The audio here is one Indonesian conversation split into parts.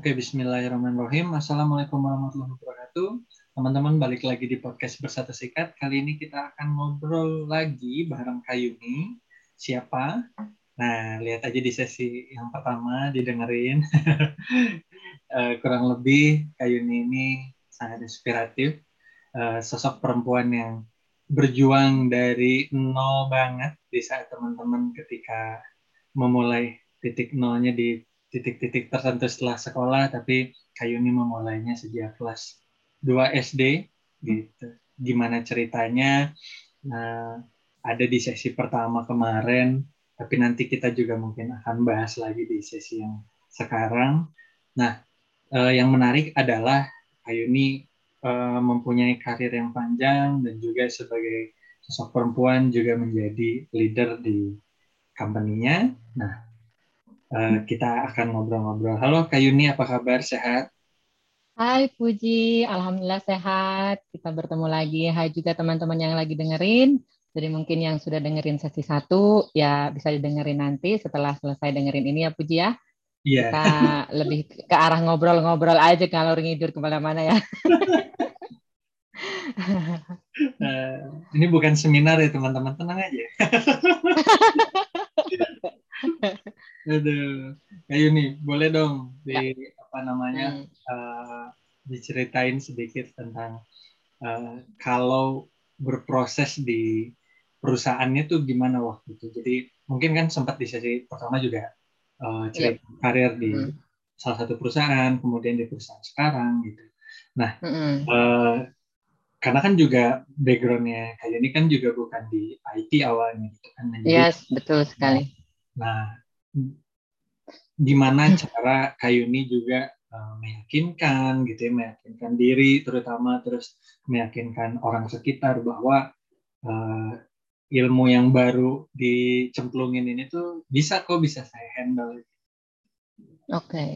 Oke, bismillahirrahmanirrahim. Assalamualaikum warahmatullahi wabarakatuh. Teman-teman balik lagi di podcast Bersatu Sikat. Kali ini kita akan ngobrol lagi bareng Kayuni. Siapa? Nah, lihat aja di sesi yang pertama, didengerin. uh, kurang lebih Kayuni ini sangat inspiratif. Uh, sosok perempuan yang berjuang dari nol banget di saat teman-teman ketika memulai titik nolnya di titik-titik tertentu setelah sekolah, tapi Kayuni memulainya sejak kelas 2 SD gitu. Gimana ceritanya? Nah, ada di sesi pertama kemarin, tapi nanti kita juga mungkin akan bahas lagi di sesi yang sekarang. Nah, eh, yang menarik adalah Kayuni eh, mempunyai karir yang panjang dan juga sebagai sosok perempuan juga menjadi leader di company-nya. Nah, Uh, kita akan ngobrol-ngobrol. Halo Kak Yuni, apa kabar? Sehat? Hai Puji, Alhamdulillah sehat. Kita bertemu lagi. Hai juga teman-teman yang lagi dengerin. Jadi mungkin yang sudah dengerin sesi satu, ya bisa didengerin nanti setelah selesai dengerin ini ya Puji ya. Iya. Kita lebih ke arah ngobrol-ngobrol aja kalau ngidur ke mana-mana ya. uh, ini bukan seminar ya teman-teman, tenang aja. Aduh, kayu nih, boleh dong di ya. apa namanya hmm. uh, diceritain sedikit tentang uh, kalau berproses di perusahaannya tuh gimana waktu itu. Jadi mungkin kan sempat di sesi pertama juga uh, cerita ya. karir di hmm. salah satu perusahaan, kemudian di perusahaan sekarang gitu. Nah, hmm. uh, karena kan juga backgroundnya kayak ini kan juga bukan di IT awalnya gitu kan. Nah, yes, betul sekali. Nah, gimana cara Kayuni juga uh, meyakinkan gitu ya, meyakinkan diri terutama terus meyakinkan orang sekitar bahwa uh, ilmu yang baru dicemplungin ini tuh bisa kok bisa saya handle. Oke. Okay.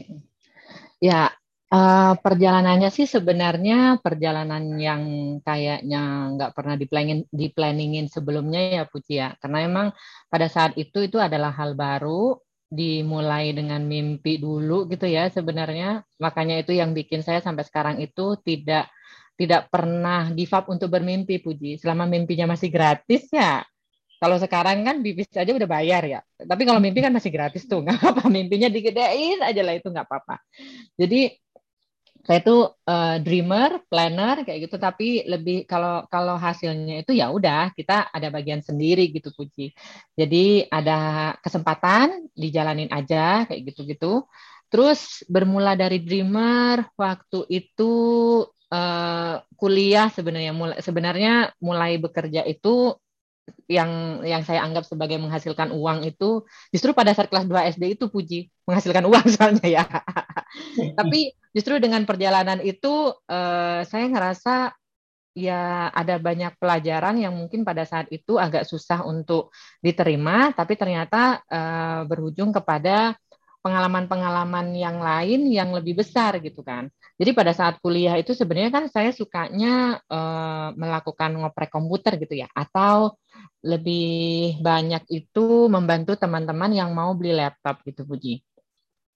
Ya, uh, perjalanannya sih sebenarnya perjalanan yang kayaknya nggak pernah diplanningin, diplanningin sebelumnya ya Puji ya. Karena emang pada saat itu itu adalah hal baru dimulai dengan mimpi dulu gitu ya sebenarnya. Makanya itu yang bikin saya sampai sekarang itu tidak tidak pernah give up untuk bermimpi puji. Selama mimpinya masih gratis ya kalau sekarang kan bibis aja udah bayar ya. Tapi kalau mimpi kan masih gratis tuh nggak apa mimpinya digedein aja lah itu nggak apa-apa. Jadi saya itu uh, dreamer, planner kayak gitu tapi lebih kalau kalau hasilnya itu ya udah kita ada bagian sendiri gitu Puji. Jadi ada kesempatan dijalanin aja kayak gitu-gitu. Terus bermula dari dreamer waktu itu uh, kuliah sebenarnya mulai sebenarnya mulai bekerja itu yang yang saya anggap sebagai menghasilkan uang itu justru pada saat kelas 2 SD itu puji menghasilkan uang soalnya ya. Tapi justru dengan perjalanan itu uh, saya ngerasa ya ada banyak pelajaran yang mungkin pada saat itu agak susah untuk diterima tapi ternyata uh, berujung kepada pengalaman-pengalaman yang lain yang lebih besar gitu kan. Jadi pada saat kuliah itu sebenarnya kan saya sukanya uh, melakukan ngoprek komputer gitu ya atau lebih banyak itu membantu teman-teman yang mau beli laptop gitu Puji.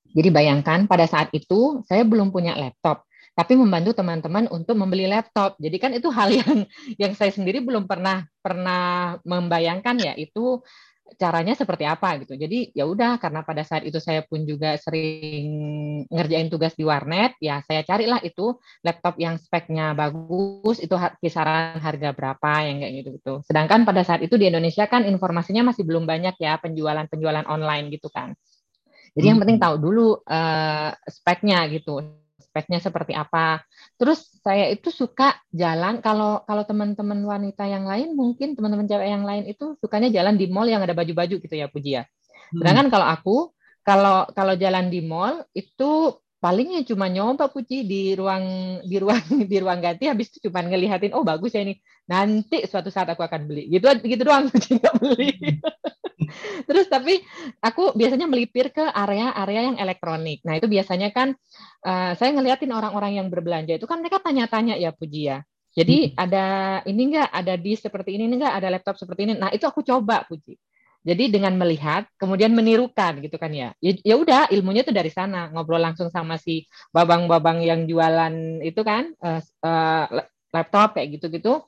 Jadi bayangkan pada saat itu saya belum punya laptop tapi membantu teman-teman untuk membeli laptop. Jadi kan itu hal yang yang saya sendiri belum pernah pernah membayangkan ya itu caranya seperti apa gitu. Jadi ya udah karena pada saat itu saya pun juga sering ngerjain tugas di warnet, ya saya carilah itu laptop yang speknya bagus, itu kisaran harga berapa yang kayak gitu gitu. Sedangkan pada saat itu di Indonesia kan informasinya masih belum banyak ya penjualan-penjualan online gitu kan. Jadi yang penting hmm. tahu dulu uh, speknya gitu speknya seperti apa. Terus saya itu suka jalan kalau kalau teman-teman wanita yang lain mungkin teman-teman cewek yang lain itu sukanya jalan di mall yang ada baju-baju gitu ya Puji ya. Hmm. Sedangkan hmm. kalau aku kalau kalau jalan di mall itu palingnya cuma nyoba Puji di ruang di ruang di ruang ganti habis itu cuma ngelihatin oh bagus ya ini nanti suatu saat aku akan beli gitu gitu doang Puji nggak beli. Hmm. Terus tapi aku biasanya melipir ke area-area yang elektronik. Nah itu biasanya kan uh, saya ngeliatin orang-orang yang berbelanja itu kan mereka tanya-tanya ya Puji ya. Jadi hmm. ada ini enggak, ada di seperti ini enggak, ada laptop seperti ini. Nah itu aku coba Puji. Jadi dengan melihat, kemudian menirukan gitu kan ya. Ya, ya udah ilmunya tuh dari sana. Ngobrol langsung sama si babang-babang yang jualan itu kan uh, uh, laptop kayak gitu-gitu.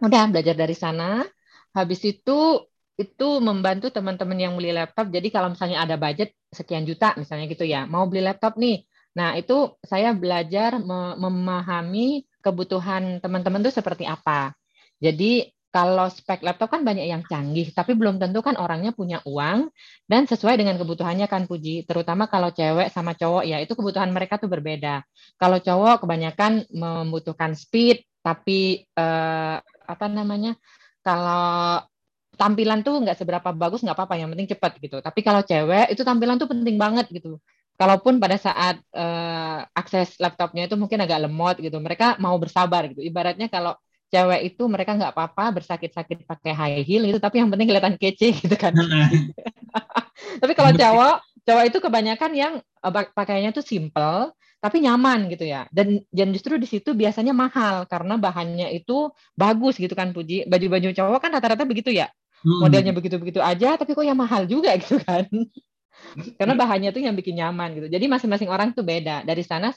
Udah belajar dari sana. Habis itu itu membantu teman-teman yang beli laptop. Jadi kalau misalnya ada budget sekian juta misalnya gitu ya, mau beli laptop nih. Nah, itu saya belajar memahami kebutuhan teman-teman tuh seperti apa. Jadi kalau spek laptop kan banyak yang canggih, tapi belum tentu kan orangnya punya uang dan sesuai dengan kebutuhannya kan Puji. Terutama kalau cewek sama cowok ya itu kebutuhan mereka tuh berbeda. Kalau cowok kebanyakan membutuhkan speed, tapi eh, apa namanya? Kalau tampilan tuh nggak seberapa bagus nggak apa-apa, yang penting cepat gitu. Tapi kalau cewek itu tampilan tuh penting banget gitu. Kalaupun pada saat eh, akses laptopnya itu mungkin agak lemot gitu, mereka mau bersabar gitu. Ibaratnya kalau cewek itu mereka nggak apa-apa bersakit-sakit pakai high heel itu tapi yang penting kelihatan kece gitu kan tapi kalau cowok cowok itu kebanyakan yang eh, pakaiannya tuh simple tapi nyaman gitu ya dan dan justru di situ biasanya mahal karena bahannya itu bagus gitu kan puji baju-baju cowok kan rata-rata begitu ya. Modelnya begitu-begitu aja tapi kok yang mahal juga gitu kan karena bahannya tuh yang bikin nyaman gitu jadi masing-masing orang tuh beda dari sana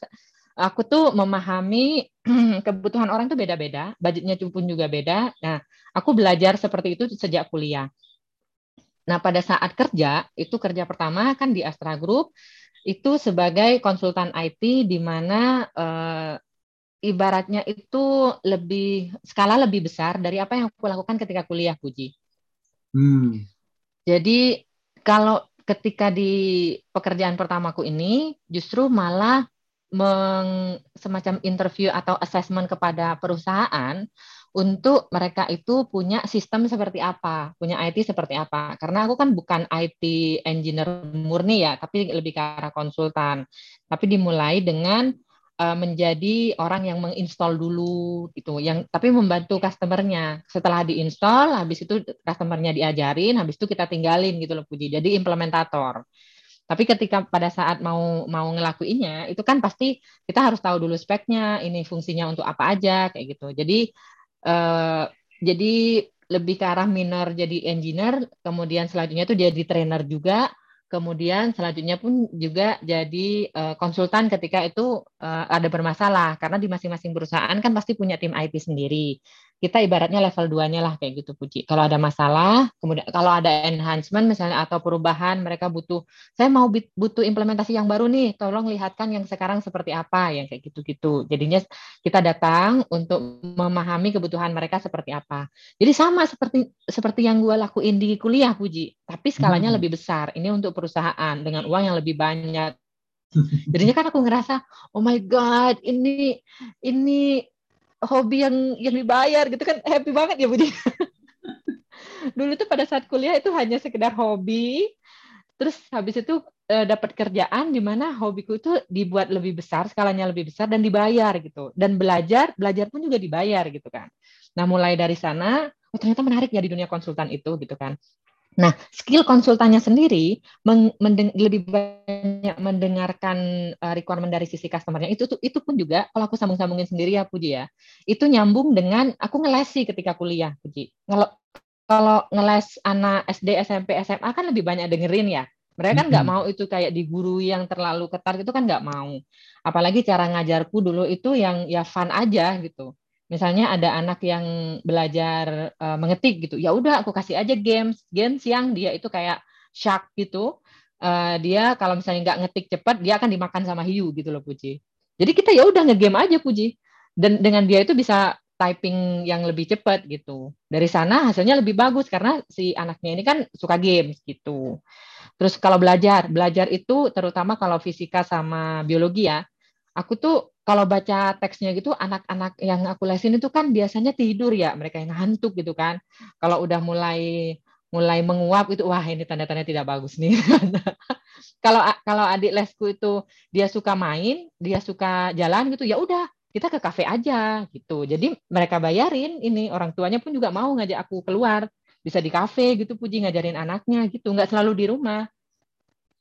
aku tuh memahami kebutuhan orang tuh beda-beda, budgetnya pun juga beda. Nah, aku belajar seperti itu sejak kuliah. Nah, pada saat kerja, itu kerja pertama kan di Astra Group, itu sebagai konsultan IT di mana eh, ibaratnya itu lebih skala lebih besar dari apa yang aku lakukan ketika kuliah, Puji. Hmm. Jadi kalau ketika di pekerjaan pertamaku ini justru malah meng, semacam interview atau assessment kepada perusahaan untuk mereka itu punya sistem seperti apa, punya IT seperti apa. Karena aku kan bukan IT engineer murni ya, tapi lebih ke arah konsultan. Tapi dimulai dengan uh, menjadi orang yang menginstall dulu gitu, yang tapi membantu customernya. Setelah diinstal, habis itu customernya diajarin, habis itu kita tinggalin gitu loh Puji. Jadi implementator. Tapi ketika pada saat mau mau ngelakuinnya, itu kan pasti kita harus tahu dulu speknya, ini fungsinya untuk apa aja kayak gitu. Jadi eh, jadi lebih ke arah minor jadi engineer, kemudian selanjutnya itu jadi trainer juga, kemudian selanjutnya pun juga jadi uh, konsultan ketika itu uh, ada bermasalah. Karena di masing-masing perusahaan kan pasti punya tim IT sendiri kita ibaratnya level 2-nya lah kayak gitu Puji. Kalau ada masalah, kemudian kalau ada enhancement misalnya atau perubahan mereka butuh saya mau butuh implementasi yang baru nih, tolong lihatkan yang sekarang seperti apa yang kayak gitu-gitu. Jadinya kita datang untuk memahami kebutuhan mereka seperti apa. Jadi sama seperti seperti yang gue lakuin di kuliah Puji, tapi skalanya hmm. lebih besar. Ini untuk perusahaan dengan uang yang lebih banyak. Jadinya kan aku ngerasa, oh my god, ini ini hobi yang yang dibayar gitu kan happy banget ya Budi. Dulu tuh pada saat kuliah itu hanya sekedar hobi, terus habis itu e, dapat kerjaan di mana hobiku itu dibuat lebih besar, skalanya lebih besar dan dibayar gitu. Dan belajar, belajar pun juga dibayar gitu kan. Nah mulai dari sana, oh ternyata menarik ya di dunia konsultan itu gitu kan. Nah, skill konsultannya sendiri mendeng, lebih banyak mendengarkan uh, requirement dari sisi customernya itu itu pun juga kalau aku sambung-sambungin sendiri ya Puji ya. Itu nyambung dengan aku ngelesi ketika kuliah Puji. Kalau kalau ngeles anak SD, SMP, SMA kan lebih banyak dengerin ya. Mereka kan nggak mau itu kayak di guru yang terlalu ketat itu kan nggak mau. Apalagi cara ngajarku dulu itu yang ya fun aja gitu misalnya ada anak yang belajar uh, mengetik gitu ya udah aku kasih aja games. Games yang dia itu kayak shark gitu uh, dia kalau misalnya nggak ngetik cepat dia akan dimakan sama hiu gitu loh Puji. Jadi kita ya udah ngegame aja Puji. Dan dengan dia itu bisa typing yang lebih cepat gitu. Dari sana hasilnya lebih bagus karena si anaknya ini kan suka games gitu. Terus kalau belajar belajar itu terutama kalau fisika sama biologi ya aku tuh kalau baca teksnya gitu anak-anak yang aku lesin itu kan biasanya tidur ya mereka yang ngantuk gitu kan. Kalau udah mulai mulai menguap itu wah ini tanda-tanda tidak bagus nih. Kalau kalau adik lesku itu dia suka main dia suka jalan gitu ya udah kita ke kafe aja gitu. Jadi mereka bayarin ini orang tuanya pun juga mau ngajak aku keluar. Bisa di kafe gitu puji ngajarin anaknya gitu. Nggak selalu di rumah.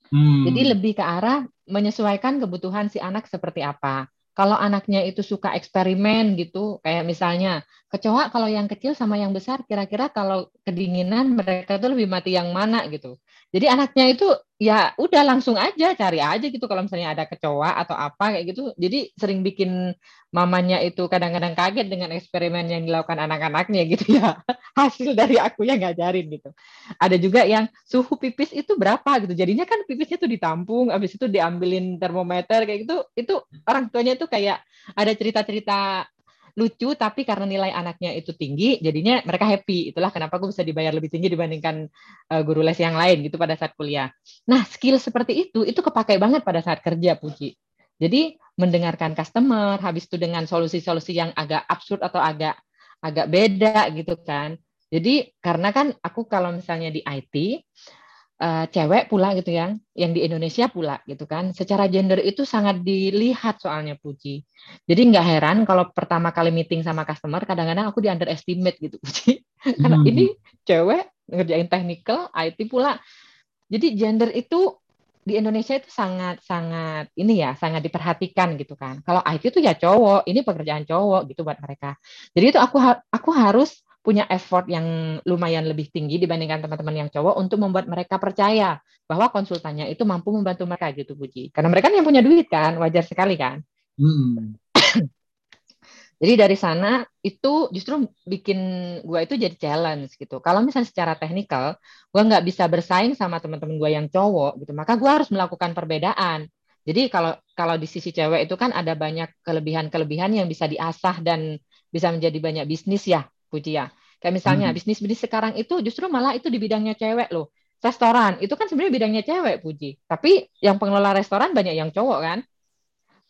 Hmm. jadi lebih ke arah menyesuaikan kebutuhan si anak seperti apa kalau anaknya itu suka eksperimen gitu, kayak misalnya kecoa kalau yang kecil sama yang besar, kira-kira kalau kedinginan mereka tuh lebih mati yang mana gitu. Jadi anaknya itu ya udah langsung aja cari aja gitu kalau misalnya ada kecoa atau apa kayak gitu. Jadi sering bikin mamanya itu kadang-kadang kaget dengan eksperimen yang dilakukan anak-anaknya gitu ya. Hasil dari aku yang ngajarin gitu. Ada juga yang suhu pipis itu berapa gitu. Jadinya kan pipisnya tuh ditampung, habis itu diambilin termometer kayak gitu. Itu orang tuanya itu kayak ada cerita-cerita lucu tapi karena nilai anaknya itu tinggi jadinya mereka happy. Itulah kenapa aku bisa dibayar lebih tinggi dibandingkan uh, guru les yang lain gitu pada saat kuliah. Nah skill seperti itu itu kepakai banget pada saat kerja puji. Jadi mendengarkan customer habis itu dengan solusi-solusi yang agak absurd atau agak agak beda gitu kan. Jadi karena kan aku kalau misalnya di IT uh, cewek pula gitu ya, yang di Indonesia pula gitu kan. Secara gender itu sangat dilihat soalnya Puji. Jadi nggak heran kalau pertama kali meeting sama customer, kadang-kadang aku di underestimate gitu Puji. Karena hmm. ini cewek ngerjain technical, IT pula. Jadi gender itu di Indonesia itu sangat sangat ini ya sangat diperhatikan gitu kan. Kalau IT itu ya cowok, ini pekerjaan cowok gitu buat mereka. Jadi itu aku aku harus punya effort yang lumayan lebih tinggi dibandingkan teman-teman yang cowok untuk membuat mereka percaya bahwa konsultannya itu mampu membantu mereka gitu Puji. Karena mereka yang punya duit kan, wajar sekali kan. Hmm. jadi dari sana itu justru bikin gue itu jadi challenge gitu. Kalau misalnya secara teknikal, gue nggak bisa bersaing sama teman-teman gue yang cowok gitu, maka gue harus melakukan perbedaan. Jadi kalau kalau di sisi cewek itu kan ada banyak kelebihan-kelebihan yang bisa diasah dan bisa menjadi banyak bisnis ya, Puji ya. Kayak misalnya hmm. bisnis-bisnis sekarang itu justru malah itu di bidangnya cewek loh. Restoran itu kan sebenarnya bidangnya cewek, Puji. Tapi yang pengelola restoran banyak yang cowok kan.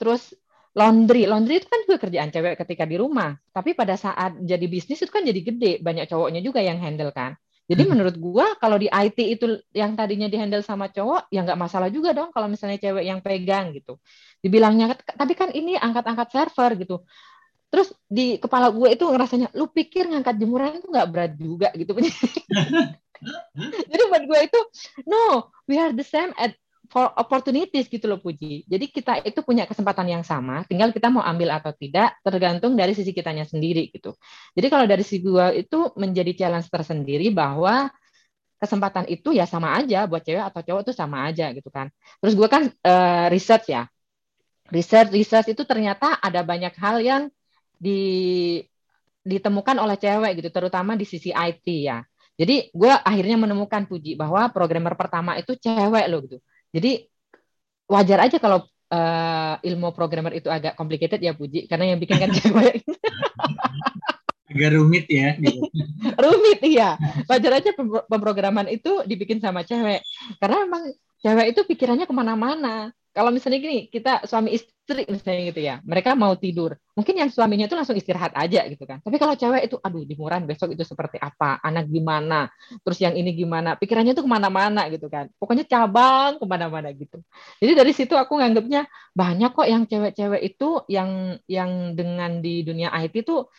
Terus laundry, laundry itu kan juga kerjaan cewek ketika di rumah. Tapi pada saat jadi bisnis itu kan jadi gede, banyak cowoknya juga yang handle kan. Jadi hmm. menurut gua kalau di IT itu yang tadinya dihandle sama cowok, ya nggak masalah juga dong kalau misalnya cewek yang pegang gitu. Dibilangnya, tapi kan ini angkat-angkat server gitu terus di kepala gue itu ngerasanya lu pikir ngangkat jemuran itu nggak berat juga gitu jadi buat gue itu no we are the same at for opportunities gitu loh Puji. Jadi kita itu punya kesempatan yang sama, tinggal kita mau ambil atau tidak tergantung dari sisi kitanya sendiri gitu. Jadi kalau dari sisi gue itu menjadi challenge tersendiri bahwa kesempatan itu ya sama aja buat cewek atau cowok itu sama aja gitu kan. Terus gue kan uh, research ya. Research research itu ternyata ada banyak hal yang di ditemukan oleh cewek gitu, terutama di sisi IT ya. Jadi gue akhirnya menemukan Puji bahwa programmer pertama itu cewek loh gitu. Jadi wajar aja kalau uh, ilmu programmer itu agak complicated ya Puji, karena yang bikin kan cewek. agak rumit ya. Gitu. rumit iya. Wajar aja pemrograman itu dibikin sama cewek, karena memang cewek itu pikirannya ke mana-mana. Kalau misalnya gini kita suami istri misalnya gitu ya mereka mau tidur. Mungkin yang suaminya itu langsung istirahat aja gitu kan. Tapi kalau cewek itu aduh jemuran besok itu seperti apa? Anak gimana? Terus yang ini gimana? Pikirannya tuh ke mana-mana gitu kan. Pokoknya cabang ke mana-mana gitu. Jadi dari situ aku nganggapnya banyak kok yang cewek-cewek itu yang yang dengan di dunia IT tuh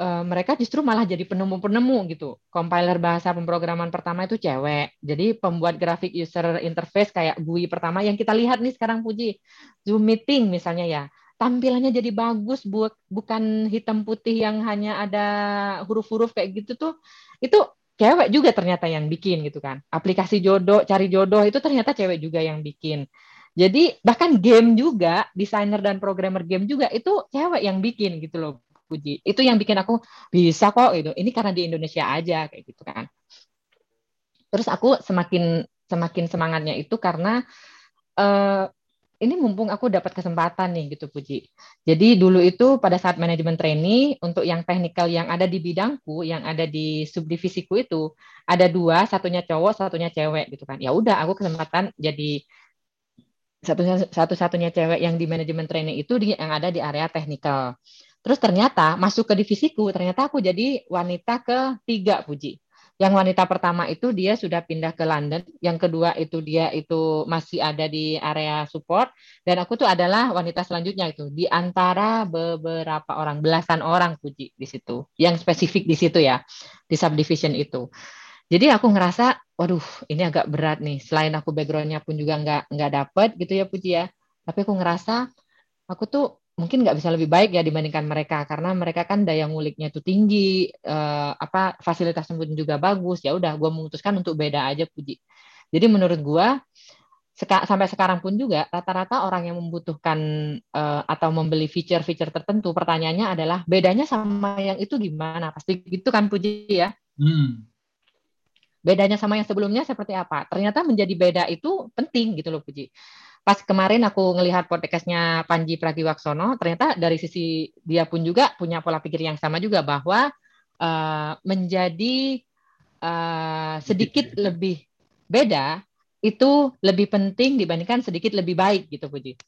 uh, mereka justru malah jadi penemu-penemu gitu. Compiler bahasa pemrograman pertama itu cewek. Jadi pembuat grafik user interface kayak GUI pertama yang kita lihat nih sekarang Puji. Zoom meeting misalnya ya. Tampilannya jadi bagus buat bukan hitam putih yang hanya ada huruf-huruf kayak gitu tuh. Itu cewek juga ternyata yang bikin gitu kan. Aplikasi jodoh, cari jodoh itu ternyata cewek juga yang bikin. Jadi bahkan game juga, desainer dan programmer game juga itu cewek yang bikin gitu loh puji. Itu yang bikin aku bisa kok gitu. Ini karena di Indonesia aja kayak gitu kan. Terus aku semakin semakin semangatnya itu karena uh, ini mumpung aku dapat kesempatan nih gitu Puji. Jadi dulu itu pada saat manajemen trainee untuk yang teknikal yang ada di bidangku, yang ada di subdivisiku itu ada dua, satunya cowok, satunya cewek gitu kan. Ya udah aku kesempatan jadi satu satu-satunya cewek yang di manajemen trainee itu yang ada di area teknikal. Terus ternyata masuk ke divisiku, ternyata aku jadi wanita ketiga, Puji. Yang wanita pertama itu dia sudah pindah ke London, yang kedua itu dia itu masih ada di area support, dan aku tuh adalah wanita selanjutnya itu di antara beberapa orang, belasan orang Puji di situ, yang spesifik di situ ya, di subdivision itu. Jadi aku ngerasa, waduh, ini agak berat nih. Selain aku backgroundnya pun juga nggak nggak dapet gitu ya Puji ya, tapi aku ngerasa aku tuh mungkin nggak bisa lebih baik ya dibandingkan mereka karena mereka kan daya nguliknya itu tinggi uh, apa fasilitas pun juga bagus. Ya udah gue memutuskan untuk beda aja puji. Jadi menurut gue seka, sampai sekarang pun juga rata-rata orang yang membutuhkan uh, atau membeli feature-feature tertentu pertanyaannya adalah bedanya sama yang itu gimana? Pasti gitu kan puji ya? Hmm. bedanya sama yang sebelumnya seperti apa? Ternyata menjadi beda itu penting gitu loh puji pas kemarin aku ngelihat podcastnya Panji Pragiwaksono, ternyata dari sisi dia pun juga punya pola pikir yang sama juga bahwa uh, menjadi uh, sedikit lebih beda itu lebih penting dibandingkan sedikit lebih baik gitu Puji.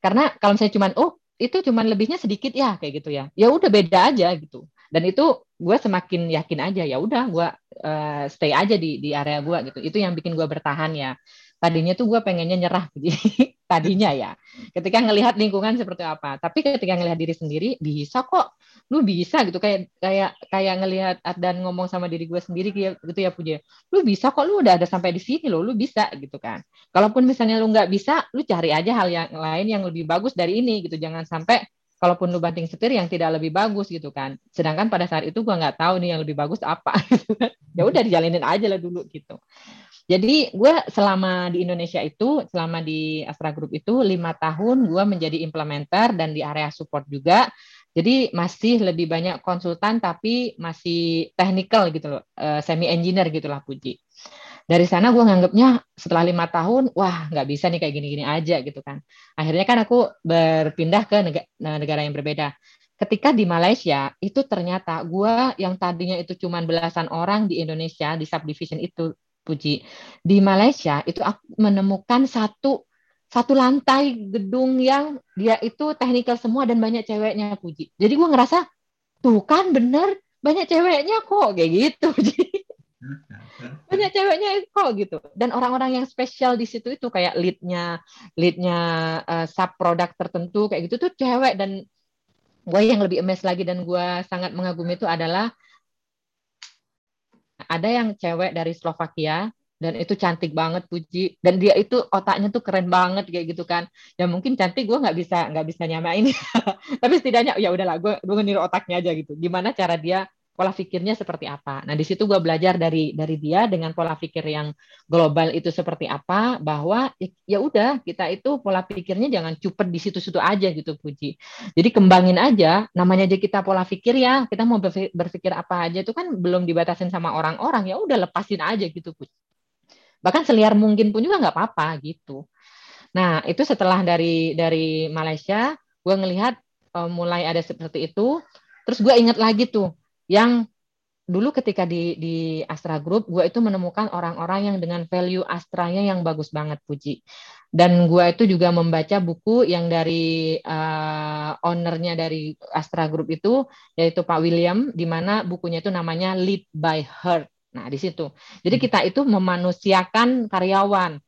Karena kalau misalnya cuman oh itu cuman lebihnya sedikit ya kayak gitu ya. Ya udah beda aja gitu. Dan itu gue semakin yakin aja ya udah gue uh, stay aja di di area gue gitu. Itu yang bikin gue bertahan ya tadinya tuh gue pengennya nyerah. Tadinya ya ketika ngelihat lingkungan seperti apa. Tapi ketika ngelihat diri sendiri bisa kok. Lu bisa gitu kayak kayak kayak ngelihat dan ngomong sama diri gue sendiri gitu ya puja. Lu bisa kok lu udah ada sampai di sini lo lu bisa gitu kan. Kalaupun misalnya lu nggak bisa lu cari aja hal yang lain yang lebih bagus dari ini gitu. Jangan sampai kalaupun lu banting setir yang tidak lebih bagus gitu kan. Sedangkan pada saat itu gue nggak tahu nih yang lebih bagus apa gitu kan. ya udah dijalinin aja lah dulu gitu jadi gue selama di Indonesia itu, selama di Astra Group itu lima tahun gue menjadi implementer dan di area support juga. Jadi masih lebih banyak konsultan tapi masih technical gitu loh, eh, semi engineer gitulah Puji. Dari sana gue nganggapnya setelah lima tahun, wah nggak bisa nih kayak gini-gini aja gitu kan. Akhirnya kan aku berpindah ke negara yang berbeda ketika di Malaysia itu ternyata gue yang tadinya itu cuma belasan orang di Indonesia di subdivision itu Puji. Di Malaysia itu aku menemukan satu satu lantai gedung yang dia itu teknikal semua dan banyak ceweknya Puji. Jadi gue ngerasa tuh kan bener banyak ceweknya kok kayak gitu. banyak ceweknya kok gitu. Dan orang-orang yang spesial di situ itu kayak leadnya leadnya uh, sub produk tertentu kayak gitu tuh cewek dan gue yang lebih emes lagi dan gue sangat mengagumi itu adalah ada yang cewek dari Slovakia dan itu cantik banget puji. Dan dia itu otaknya tuh keren banget kayak gitu kan. Ya mungkin cantik gue nggak bisa nggak bisa nyamain. Tapi setidaknya ya udahlah gue gue niru otaknya aja gitu. Gimana cara dia pola pikirnya seperti apa. Nah, di situ gue belajar dari dari dia dengan pola pikir yang global itu seperti apa bahwa ya udah kita itu pola pikirnya jangan cupet di situ-situ aja gitu Puji. Jadi kembangin aja namanya aja kita pola pikir ya, kita mau berpikir apa aja itu kan belum dibatasin sama orang-orang ya udah lepasin aja gitu Puji. Bahkan seliar mungkin pun juga nggak apa-apa gitu. Nah, itu setelah dari dari Malaysia, gue ngelihat uh, mulai ada seperti itu, terus gue ingat lagi tuh yang dulu ketika di di Astra Group gue itu menemukan orang-orang yang dengan value Astranya yang bagus banget Puji. Dan gue itu juga membaca buku yang dari uh, ownernya dari Astra Group itu yaitu Pak William di mana bukunya itu namanya Lead by Heart. Nah di situ. Jadi hmm. kita itu memanusiakan karyawan.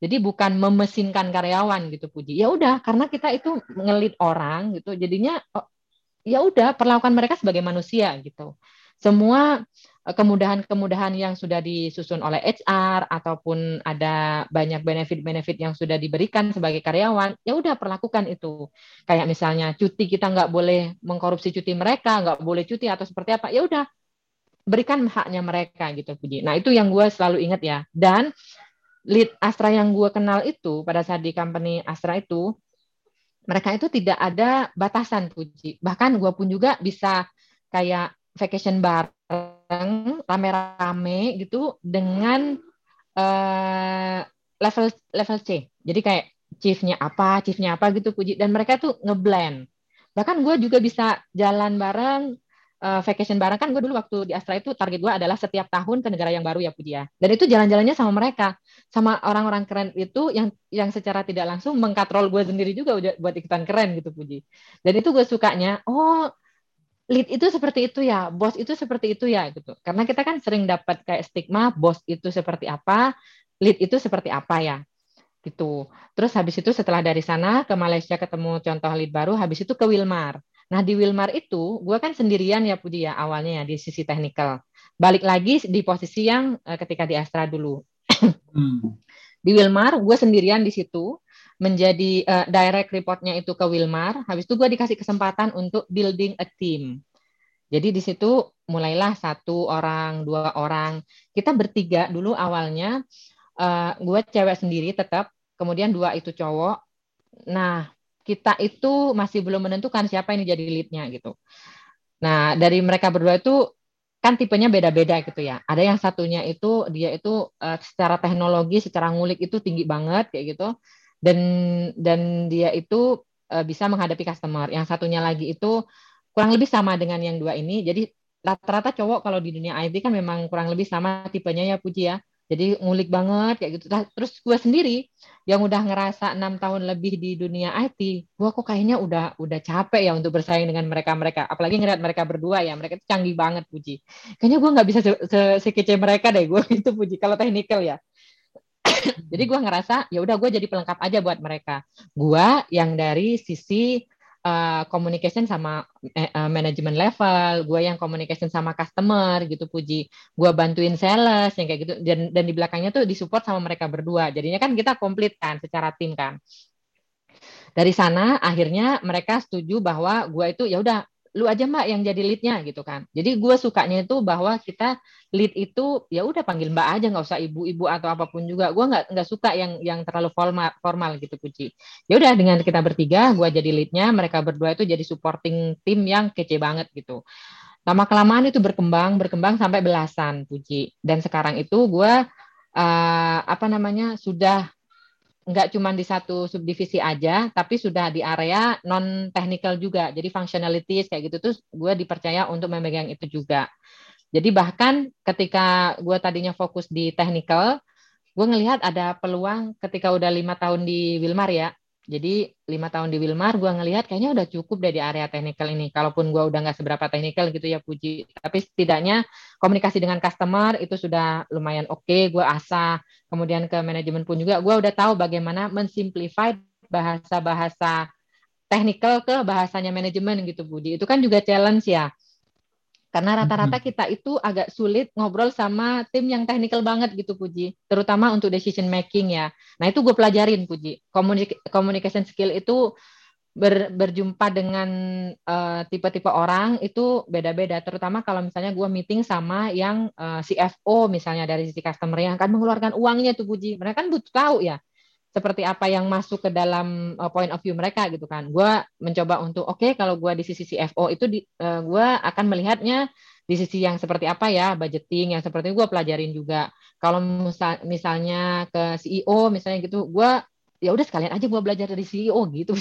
Jadi bukan memesinkan karyawan gitu Puji. Ya udah karena kita itu ngelit orang gitu jadinya oh, ya udah perlakukan mereka sebagai manusia gitu. Semua eh, kemudahan-kemudahan yang sudah disusun oleh HR ataupun ada banyak benefit-benefit yang sudah diberikan sebagai karyawan, ya udah perlakukan itu. Kayak misalnya cuti kita nggak boleh mengkorupsi cuti mereka, nggak boleh cuti atau seperti apa, ya udah berikan haknya mereka gitu Puji. Nah itu yang gue selalu ingat ya. Dan lead Astra yang gue kenal itu pada saat di company Astra itu mereka itu tidak ada batasan puji. Bahkan gue pun juga bisa kayak vacation bareng rame-rame gitu dengan uh, level level C. Jadi kayak chiefnya apa chiefnya apa gitu puji. Dan mereka tuh ngeblend. Bahkan gue juga bisa jalan bareng uh, vacation bareng kan gue dulu waktu di Astra itu target gue adalah setiap tahun ke negara yang baru ya Puji ya. Dan itu jalan-jalannya sama mereka, sama orang-orang keren itu yang yang secara tidak langsung mengkatrol gue sendiri juga buat ikutan keren gitu Puji. Dan itu gue sukanya, oh lead itu seperti itu ya, bos itu seperti itu ya gitu. Karena kita kan sering dapat kayak stigma bos itu seperti apa, lead itu seperti apa ya gitu. Terus habis itu setelah dari sana ke Malaysia ketemu contoh lead baru, habis itu ke Wilmar. Nah di Wilmar itu gue kan sendirian ya Pudi ya awalnya ya di sisi teknikal. Balik lagi di posisi yang uh, ketika di Astra dulu. hmm. Di Wilmar gue sendirian di situ menjadi uh, direct reportnya itu ke Wilmar. Habis itu gue dikasih kesempatan untuk building a team. Jadi di situ mulailah satu orang, dua orang. Kita bertiga dulu awalnya, uh, gue cewek sendiri tetap, kemudian dua itu cowok. Nah, kita itu masih belum menentukan siapa ini jadi leadnya gitu. Nah, dari mereka berdua itu kan tipenya beda-beda gitu ya. Ada yang satunya itu dia itu uh, secara teknologi, secara ngulik itu tinggi banget kayak gitu. Dan dan dia itu uh, bisa menghadapi customer. Yang satunya lagi itu kurang lebih sama dengan yang dua ini. Jadi rata-rata cowok kalau di dunia IT kan memang kurang lebih sama tipenya ya Puji ya. Jadi ngulik banget kayak gitu. Terus gue sendiri yang udah ngerasa enam tahun lebih di dunia IT, gue kok kayaknya udah udah capek ya untuk bersaing dengan mereka-mereka. Apalagi ngeliat mereka berdua ya, mereka itu canggih banget puji. Kayaknya gue nggak bisa se -se sekece mereka deh gue itu puji. Kalau teknikal ya. jadi gue ngerasa ya udah gue jadi pelengkap aja buat mereka. Gue yang dari sisi uh, communication sama uh, manajemen level, gue yang communication sama customer gitu puji, gue bantuin sales yang kayak gitu. Dan dan di belakangnya tuh disupport sama mereka berdua, jadinya kan kita komplit kan secara tim kan. Dari sana akhirnya mereka setuju bahwa gue itu ya udah lu aja mbak yang jadi leadnya gitu kan. Jadi gue sukanya itu bahwa kita lead itu ya udah panggil mbak aja nggak usah ibu-ibu atau apa pun juga. Gue nggak nggak suka yang yang terlalu formal formal gitu Puji. Ya udah dengan kita bertiga, gue jadi leadnya, mereka berdua itu jadi supporting tim yang kece banget gitu. Lama kelamaan itu berkembang berkembang sampai belasan Puji. Dan sekarang itu gue uh, apa namanya sudah nggak cuma di satu subdivisi aja, tapi sudah di area non technical juga. Jadi functionalities kayak gitu tuh gue dipercaya untuk memegang itu juga. Jadi bahkan ketika gue tadinya fokus di technical, gue ngelihat ada peluang ketika udah lima tahun di Wilmar ya, jadi lima tahun di Wilmar, gue ngelihat kayaknya udah cukup di area technical ini. Kalaupun gue udah nggak seberapa technical gitu ya Puji, tapi setidaknya komunikasi dengan customer itu sudah lumayan oke. Okay. Gue asah, kemudian ke manajemen pun juga, gue udah tahu bagaimana mensimplify bahasa-bahasa technical ke bahasanya manajemen gitu Budi. Itu kan juga challenge ya. Karena rata-rata kita itu agak sulit ngobrol sama tim yang teknikal banget gitu Puji, terutama untuk decision making ya. Nah itu gue pelajarin Puji. Komunik communication skill itu ber, berjumpa dengan uh, tipe-tipe orang itu beda-beda. Terutama kalau misalnya gue meeting sama yang uh, eh, CFO misalnya dari sisi customer yang akan mengeluarkan uangnya tuh Puji. Mereka kan butuh tahu ya seperti apa yang masuk ke dalam uh, point of view mereka gitu kan. Gue mencoba untuk oke okay, kalau gue di sisi CFO itu di, uh, gue akan melihatnya di sisi yang seperti apa ya budgeting yang seperti gue pelajarin juga. Kalau misal, misalnya ke CEO misalnya gitu, gue ya udah sekalian aja gue belajar dari CEO gitu.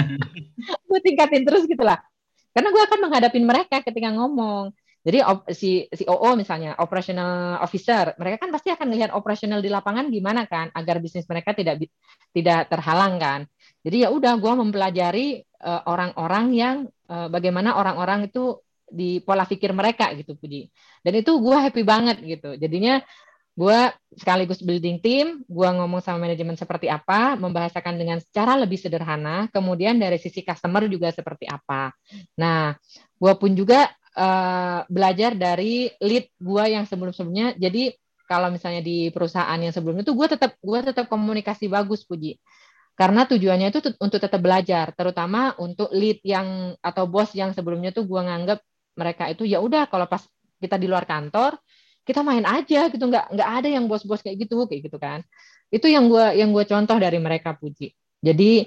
gue tingkatin terus gitulah. Karena gue akan menghadapin mereka ketika ngomong. Jadi si si OO misalnya operational officer, mereka kan pasti akan melihat operasional di lapangan gimana kan agar bisnis mereka tidak tidak terhalang kan. Jadi ya udah gue mempelajari uh, orang-orang yang uh, bagaimana orang-orang itu di pola pikir mereka gitu Budi. Dan itu gue happy banget gitu. Jadinya gue sekaligus building team, gue ngomong sama manajemen seperti apa, membahasakan dengan secara lebih sederhana, kemudian dari sisi customer juga seperti apa. Nah, gue pun juga uh, belajar dari lead gue yang sebelum-sebelumnya. Jadi kalau misalnya di perusahaan yang sebelumnya itu gue tetap gue tetap komunikasi bagus puji. Karena tujuannya itu untuk tetap belajar. Terutama untuk lead yang atau bos yang sebelumnya tuh gue nganggap mereka itu ya udah kalau pas kita di luar kantor kita main aja gitu. Nggak nggak ada yang bos-bos kayak gitu kayak gitu kan. Itu yang gue yang gue contoh dari mereka puji. Jadi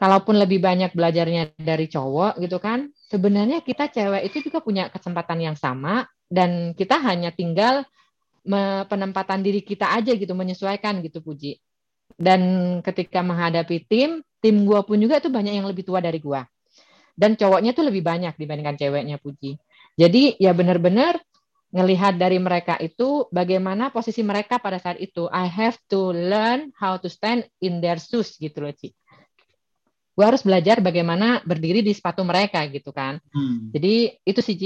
kalaupun lebih banyak belajarnya dari cowok gitu kan sebenarnya kita cewek itu juga punya kesempatan yang sama dan kita hanya tinggal penempatan diri kita aja gitu menyesuaikan gitu Puji. Dan ketika menghadapi tim, tim gua pun juga itu banyak yang lebih tua dari gua. Dan cowoknya tuh lebih banyak dibandingkan ceweknya Puji. Jadi ya benar-benar ngelihat dari mereka itu bagaimana posisi mereka pada saat itu. I have to learn how to stand in their shoes gitu loh, Ci gue harus belajar bagaimana berdiri di sepatu mereka gitu kan. Hmm. jadi itu sih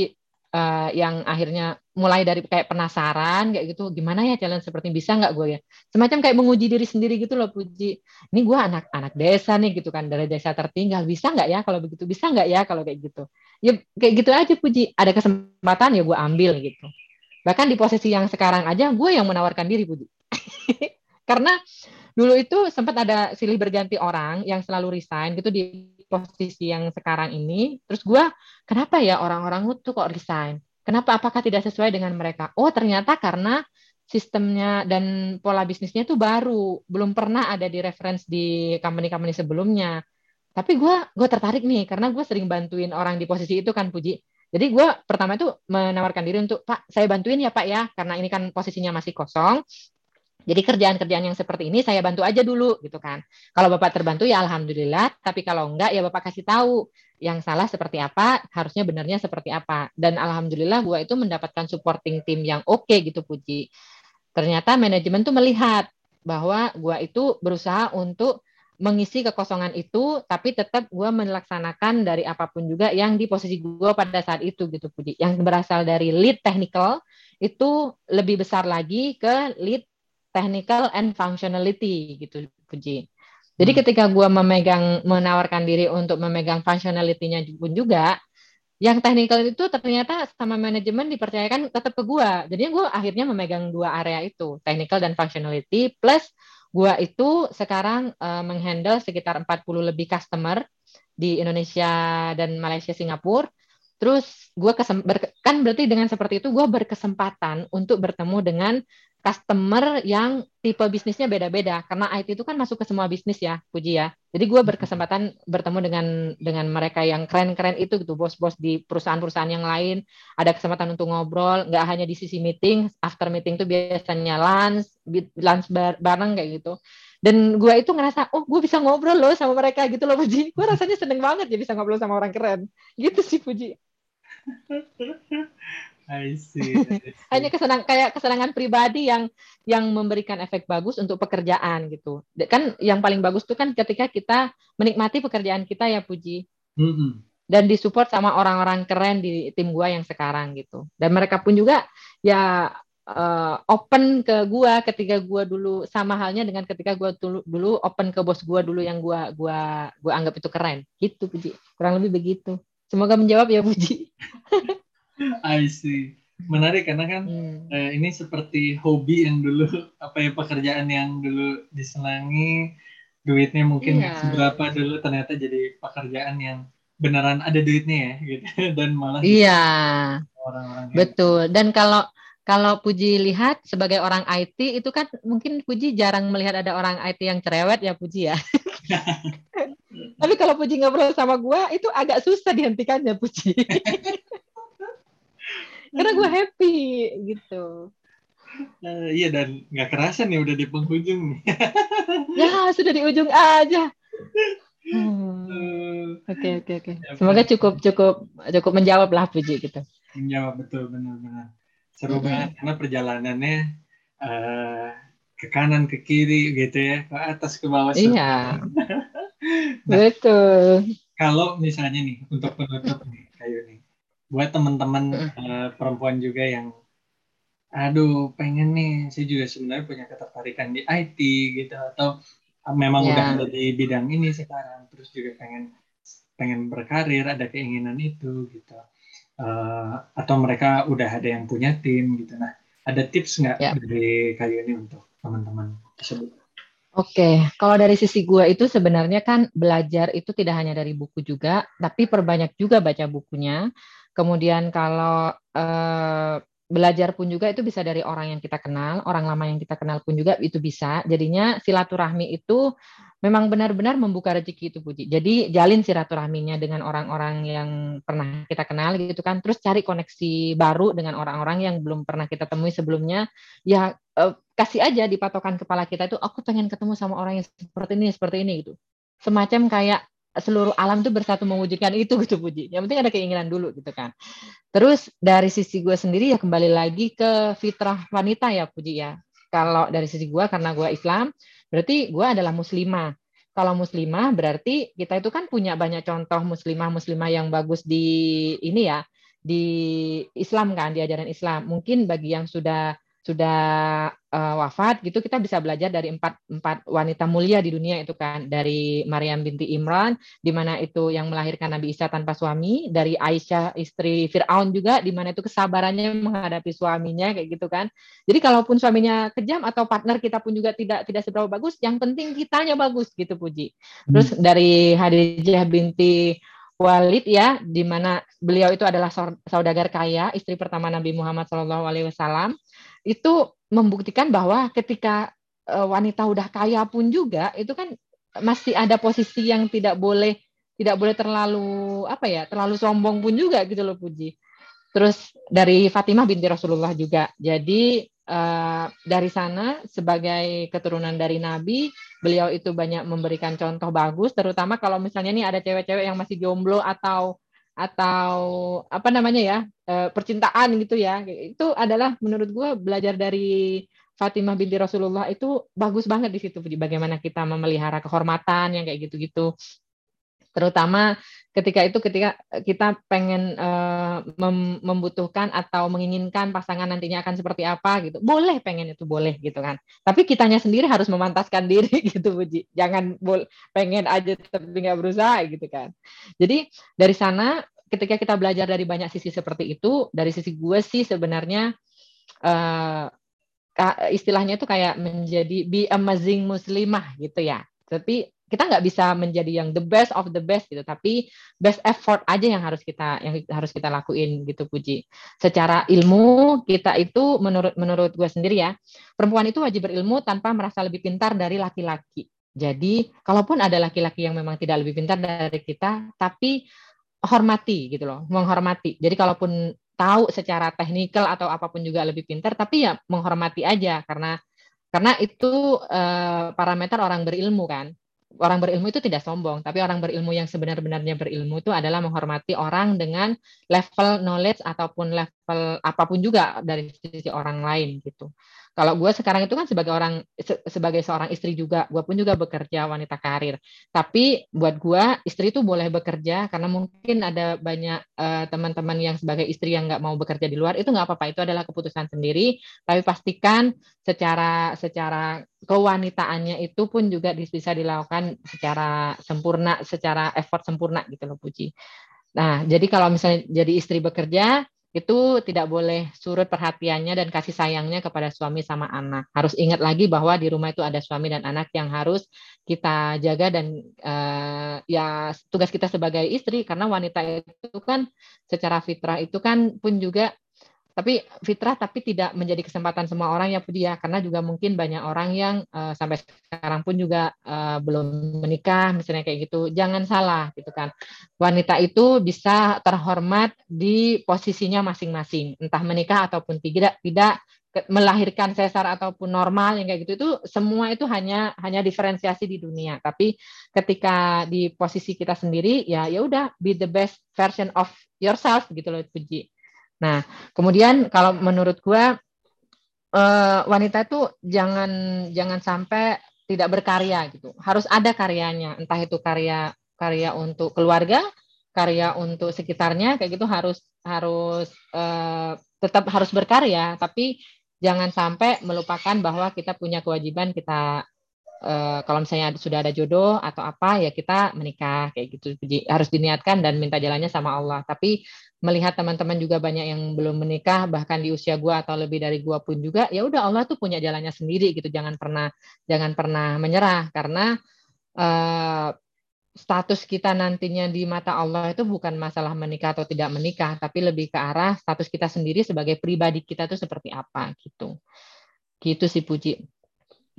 uh, yang akhirnya mulai dari kayak penasaran kayak gitu gimana ya challenge seperti bisa nggak gue ya? Semacam kayak menguji diri sendiri gitu loh puji. Ini gue anak anak desa nih gitu kan dari desa tertinggal. Bisa nggak ya kalau begitu? Bisa nggak ya kalau kayak gitu? Ya kayak gitu aja puji. Ada kesempatan ya gue ambil gitu. Bahkan di posisi yang sekarang aja gue yang menawarkan diri puji. Karena dulu itu sempat ada silih berganti orang yang selalu resign gitu di posisi yang sekarang ini. Terus gue, kenapa ya orang-orang tuh kok resign? Kenapa? Apakah tidak sesuai dengan mereka? Oh, ternyata karena sistemnya dan pola bisnisnya itu baru, belum pernah ada di reference di company-company sebelumnya. Tapi gue gue tertarik nih karena gue sering bantuin orang di posisi itu kan Puji. Jadi gue pertama itu menawarkan diri untuk Pak saya bantuin ya Pak ya karena ini kan posisinya masih kosong. Jadi kerjaan-kerjaan yang seperti ini saya bantu aja dulu gitu kan. Kalau Bapak terbantu ya alhamdulillah, tapi kalau enggak ya Bapak kasih tahu yang salah seperti apa, harusnya benarnya seperti apa. Dan alhamdulillah gue itu mendapatkan supporting tim yang oke okay, gitu Puji. Ternyata manajemen tuh melihat bahwa gue itu berusaha untuk mengisi kekosongan itu, tapi tetap gue melaksanakan dari apa pun juga yang di posisi gue pada saat itu gitu Puji. Yang berasal dari lead technical itu lebih besar lagi ke lead technical and functionality gitu Puji. Jadi hmm. ketika gue memegang menawarkan diri untuk memegang functionality-nya pun juga, yang technical itu ternyata sama manajemen dipercayakan tetap ke gue. Jadi gue akhirnya memegang dua area itu, technical dan functionality plus Gua itu sekarang uh, menghandle sekitar 40 lebih customer di Indonesia dan Malaysia, Singapura. Terus gue kan berarti dengan seperti itu gue berkesempatan untuk bertemu dengan customer yang tipe bisnisnya beda-beda. Karena IT itu kan masuk ke semua bisnis ya Puji ya. Jadi gue berkesempatan bertemu dengan dengan mereka yang keren-keren itu gitu. Bos-bos di perusahaan-perusahaan yang lain ada kesempatan untuk ngobrol nggak hanya di sisi meeting after meeting tuh biasanya lunch lunch bareng kayak gitu. Dan gue itu ngerasa oh gue bisa ngobrol loh sama mereka gitu loh Puji. Gue rasanya seneng banget ya bisa ngobrol sama orang keren. Gitu sih Puji I see. I see. Hanya kesenang kayak kesenangan pribadi yang yang memberikan efek bagus untuk pekerjaan gitu. Kan yang paling bagus tuh kan ketika kita menikmati pekerjaan kita ya Puji. Mm -hmm. Dan disupport sama orang-orang keren di tim gua yang sekarang gitu. Dan mereka pun juga ya uh, open ke gua ketika gua dulu sama halnya dengan ketika gua dulu, dulu open ke bos gua dulu yang gua gua gua anggap itu keren. Gitu Puji. Kurang lebih begitu. Semoga menjawab ya Puji. I see. Menarik karena kan hmm. eh, ini seperti hobi yang dulu apa ya pekerjaan yang dulu disenangi duitnya mungkin yeah. seberapa dulu ternyata jadi pekerjaan yang beneran ada duitnya ya gitu dan malah iya orang-orang betul dan kalau kalau Puji lihat sebagai orang IT itu kan mungkin Puji jarang melihat ada orang IT yang cerewet ya Puji ya. Tapi kalau Puji ngobrol sama gua itu agak susah dihentikannya Puji. karena gue happy gitu. Uh, iya dan nggak kerasa nih udah di penghujung nih. Ya sudah di ujung aja. Hmm. oke oke oke. Semoga cukup cukup cukup menjawab lah puji gitu. Menjawab betul benar-benar seru hmm. banget karena perjalanannya uh, ke kanan ke kiri gitu ya ke atas ke bawah iya. nah, betul. kalau misalnya nih untuk penutup nih kayu nih buat teman-teman uh, perempuan juga yang aduh pengen nih saya juga sebenarnya punya ketertarikan di IT gitu atau memang yeah. udah ada di bidang ini sekarang terus juga pengen pengen berkarir ada keinginan itu gitu uh, atau mereka udah ada yang punya tim gitu nah ada tips nggak yeah. dari kayu ini untuk teman-teman tersebut Oke, okay. kalau dari sisi gue itu sebenarnya kan belajar itu tidak hanya dari buku juga, tapi perbanyak juga baca bukunya. Kemudian kalau eh, belajar pun juga itu bisa dari orang yang kita kenal, orang lama yang kita kenal pun juga itu bisa. Jadinya silaturahmi itu memang benar-benar membuka rezeki itu Puji. Jadi jalin silaturahminya dengan orang-orang yang pernah kita kenal gitu kan. Terus cari koneksi baru dengan orang-orang yang belum pernah kita temui sebelumnya. Ya eh, kasih aja di patokan kepala kita itu aku pengen ketemu sama orang yang seperti ini, seperti ini gitu. Semacam kayak seluruh alam itu bersatu mewujudkan itu gitu Puji. Yang penting ada keinginan dulu gitu kan. Terus dari sisi gue sendiri ya kembali lagi ke fitrah wanita ya Puji ya. Kalau dari sisi gue karena gue Islam, berarti gue adalah muslimah. Kalau muslimah berarti kita itu kan punya banyak contoh muslimah-muslimah yang bagus di ini ya, di Islam kan, di ajaran Islam. Mungkin bagi yang sudah sudah uh, wafat gitu kita bisa belajar dari empat empat wanita mulia di dunia itu kan. Dari Maryam binti Imran di mana itu yang melahirkan Nabi Isa tanpa suami. Dari Aisyah istri Fir'aun juga di mana itu kesabarannya menghadapi suaminya kayak gitu kan. Jadi kalaupun suaminya kejam atau partner kita pun juga tidak tidak seberapa bagus yang penting kitanya bagus gitu puji. Terus hmm. dari Hadijah binti Walid ya, di mana beliau itu adalah saudagar kaya, istri pertama Nabi Muhammad SAW, itu membuktikan bahwa ketika uh, wanita udah kaya pun juga itu kan masih ada posisi yang tidak boleh tidak boleh terlalu apa ya terlalu sombong pun juga gitu loh puji. Terus dari Fatimah binti Rasulullah juga. Jadi uh, dari sana sebagai keturunan dari Nabi beliau itu banyak memberikan contoh bagus terutama kalau misalnya nih ada cewek-cewek yang masih jomblo atau atau apa namanya ya uh, percintaan gitu ya. Itu adalah menurut gue belajar dari Fatimah binti Rasulullah itu bagus banget di situ bagaimana kita memelihara kehormatan yang kayak gitu-gitu terutama ketika itu ketika kita pengen uh, mem membutuhkan atau menginginkan pasangan nantinya akan seperti apa gitu. Boleh pengen itu boleh gitu kan. Tapi kitanya sendiri harus memantaskan diri gitu Puji jangan pengen aja tapi nggak berusaha gitu kan. Jadi dari sana ketika kita belajar dari banyak sisi seperti itu dari sisi gue sih sebenarnya uh, istilahnya itu kayak menjadi be amazing muslimah gitu ya. Tapi kita nggak bisa menjadi yang the best of the best gitu, tapi best effort aja yang harus kita yang harus kita lakuin gitu Puji. Secara ilmu kita itu menurut menurut gue sendiri ya, perempuan itu wajib berilmu tanpa merasa lebih pintar dari laki-laki. Jadi kalaupun ada laki-laki yang memang tidak lebih pintar dari kita, tapi hormati gitu loh, menghormati. Jadi kalaupun tahu secara teknikal atau apa pun juga lebih pintar tapi ya menghormati aja karena karena itu uh, parameter orang berilmu kan orang berilmu itu tidak sombong tapi orang berilmu yang sebenar-benarnya berilmu itu adalah menghormati orang dengan level knowledge ataupun level apa pun juga dari sisi orang lain gitu kalau gue sekarang itu kan sebagai orang se sebagai seorang istri juga, gue pun juga bekerja wanita karir. Tapi buat gue istri itu boleh bekerja karena mungkin ada banyak uh, teman-teman yang sebagai istri yang nggak mau bekerja di luar itu nggak apa-apa itu adalah keputusan sendiri. Tapi pastikan secara secara kewanitaannya itu pun juga bisa dilakukan secara sempurna, secara effort sempurna gitu loh Puji. Nah, jadi kalau misalnya jadi istri bekerja, itu tidak boleh surut perhatiannya dan kasih sayangnya kepada suami sama anak. Harus ingat lagi bahwa di rumah itu ada suami dan anak yang harus kita jaga dan uh, ya tugas kita sebagai istri karena wanita itu kan secara fitrah itu kan pun juga tapi fitrah tapi tidak menjadi kesempatan semua orang ya Pudi ya. Karena juga mungkin banyak orang yang uh, sampai sekarang pun juga uh, belum menikah misalnya kayak gitu. Jangan salah gitu kan. Wanita itu bisa terhormat di posisinya masing-masing. Entah menikah ataupun tidak tidak melahirkan sesar ataupun normal yang kayak gitu. Itu semua itu hanya hanya diferensiasi di dunia. Tapi ketika di posisi kita sendiri ya ya udah be the best version of yourself gitu loh Puji Nah, kemudian kalau menurut gue uh, wanita itu jangan jangan sampai tidak berkarya gitu. Harus ada karyanya, entah itu karya karya untuk keluarga, karya untuk sekitarnya kayak gitu harus harus uh, tetap harus berkarya, tapi jangan sampai melupakan bahwa kita punya kewajiban kita uh, kalau misalnya sudah ada jodoh atau apa ya kita menikah kayak gitu. Harus diniatkan dan minta jalannya sama Allah. Tapi melihat teman-teman juga banyak yang belum menikah bahkan di usia gua atau lebih dari gua pun juga ya udah Allah tuh punya jalannya sendiri gitu. Jangan pernah jangan pernah menyerah. Karena uh, status kita nantinya di mata Allah itu bukan masalah menikah atau tidak menikah tapi lebih ke arah status kita sendiri sebagai pribadi kita itu seperti apa gitu. Gitu sih puji.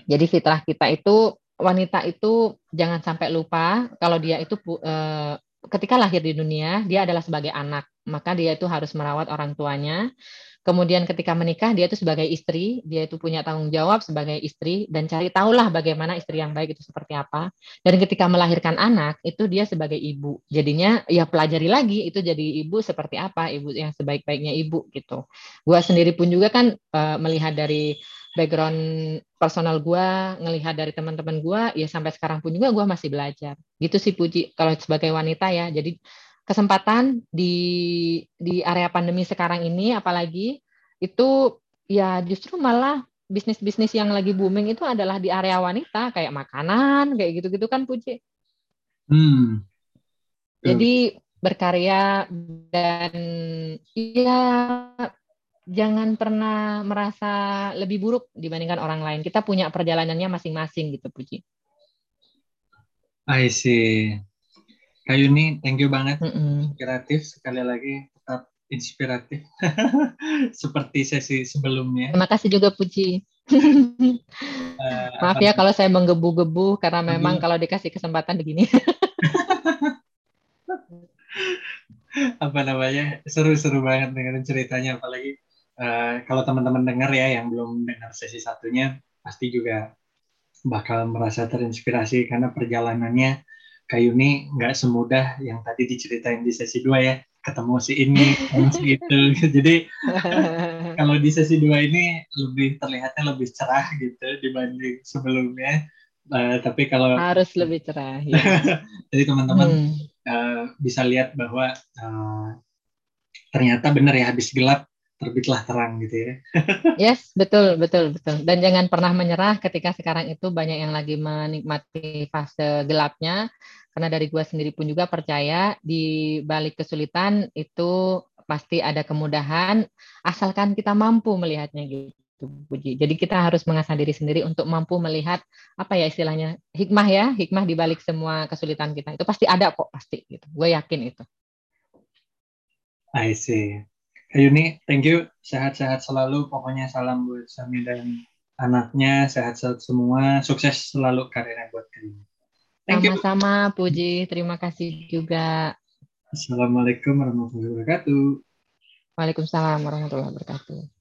Jadi fitrah kita itu wanita itu jangan sampai lupa kalau dia itu uh, ketika lahir di dunia dia adalah sebagai anak maka dia itu harus merawat orang tuanya kemudian ketika menikah dia itu sebagai istri dia itu punya tanggung jawab sebagai istri dan cari tahulah bagaimana istri yang baik itu seperti apa dan ketika melahirkan anak itu dia sebagai ibu jadinya ya pelajari lagi itu jadi ibu seperti apa ibu yang sebaik-baiknya ibu gitu gua sendiri pun juga kan uh, melihat dari background personal gue, ngelihat dari teman-teman gue, ya sampai sekarang pun juga gue masih belajar. Gitu sih Puji, kalau sebagai wanita ya. Jadi kesempatan di di area pandemi sekarang ini, apalagi itu ya justru malah bisnis-bisnis yang lagi booming itu adalah di area wanita kayak makanan kayak gitu-gitu kan Puji. Hmm. Jadi berkarya dan ya jangan pernah merasa lebih buruk dibandingkan orang lain. Kita punya perjalanannya masing-masing gitu Puji. I see. Kayu ini thank you banget. Mm -mm. Inspiratif sekali lagi tetap inspiratif seperti sesi sebelumnya. Terima kasih juga Puji. uh, Maaf ya kalau saya menggebu-gebu karena memang kalau dikasih kesempatan begini. apa namanya seru-seru banget dengan ceritanya apalagi uh, kalau teman-teman dengar ya yang belum dengar sesi satunya pasti juga bakal merasa terinspirasi karena perjalanannya Kayuni nggak semudah yang tadi diceritain di sesi dua ya ketemu si ini ketemu si itu jadi kalau di sesi dua ini lebih terlihatnya lebih cerah gitu dibanding sebelumnya uh, tapi kalau harus lebih cerah ya. jadi teman-teman hmm. uh, bisa lihat bahwa uh, ternyata benar ya habis gelap terbitlah terang gitu ya. yes, betul, betul, betul. Dan jangan pernah menyerah ketika sekarang itu banyak yang lagi menikmati fase gelapnya. Karena dari gue sendiri pun juga percaya di balik kesulitan itu pasti ada kemudahan, asalkan kita mampu melihatnya gitu. Puji. Jadi kita harus mengasah diri sendiri untuk mampu melihat apa ya istilahnya hikmah ya, hikmah di balik semua kesulitan kita. Itu pasti ada kok pasti gitu. Gue yakin itu. I see. Yuni, thank you. Sehat-sehat selalu. Pokoknya salam buat Sami dan anaknya. Sehat-sehat semua. Sukses selalu karirnya buat kalian. Sama-sama, Puji. Terima kasih juga. Assalamualaikum warahmatullahi wabarakatuh. Waalaikumsalam warahmatullahi wabarakatuh.